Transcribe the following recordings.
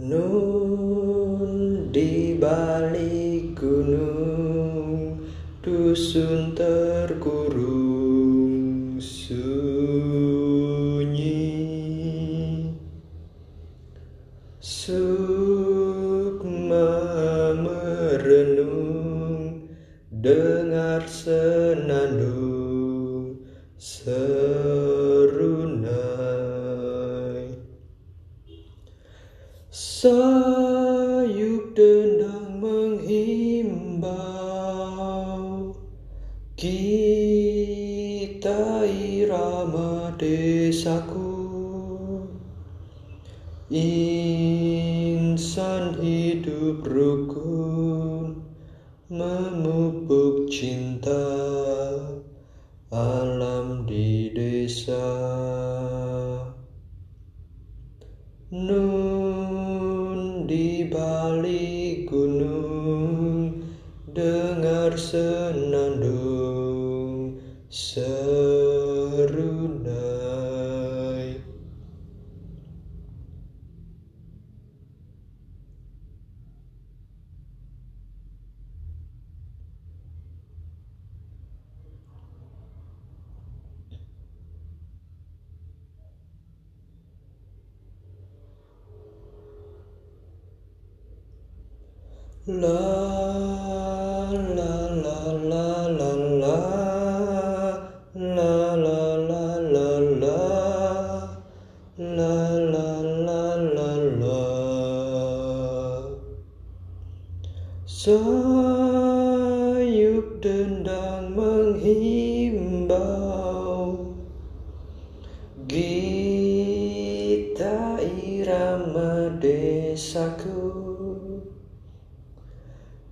Nun di balik gunung dusun terkurung sunyi. Sukma merenung dengar senandung serunai Sayup dendang menghimbau Kita irama desaku. Insan hidup rukun Memupuk cinta Alam di desa. Nun di balik gunung Dengar senandung serunai La la la la la la. La la la la la. La la la la la. Sayup dendang menghimbau. Gita irama desaku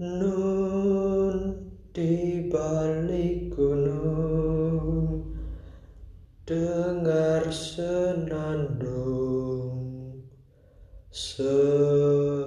Nun di balik gunung Dengar senandung Seruna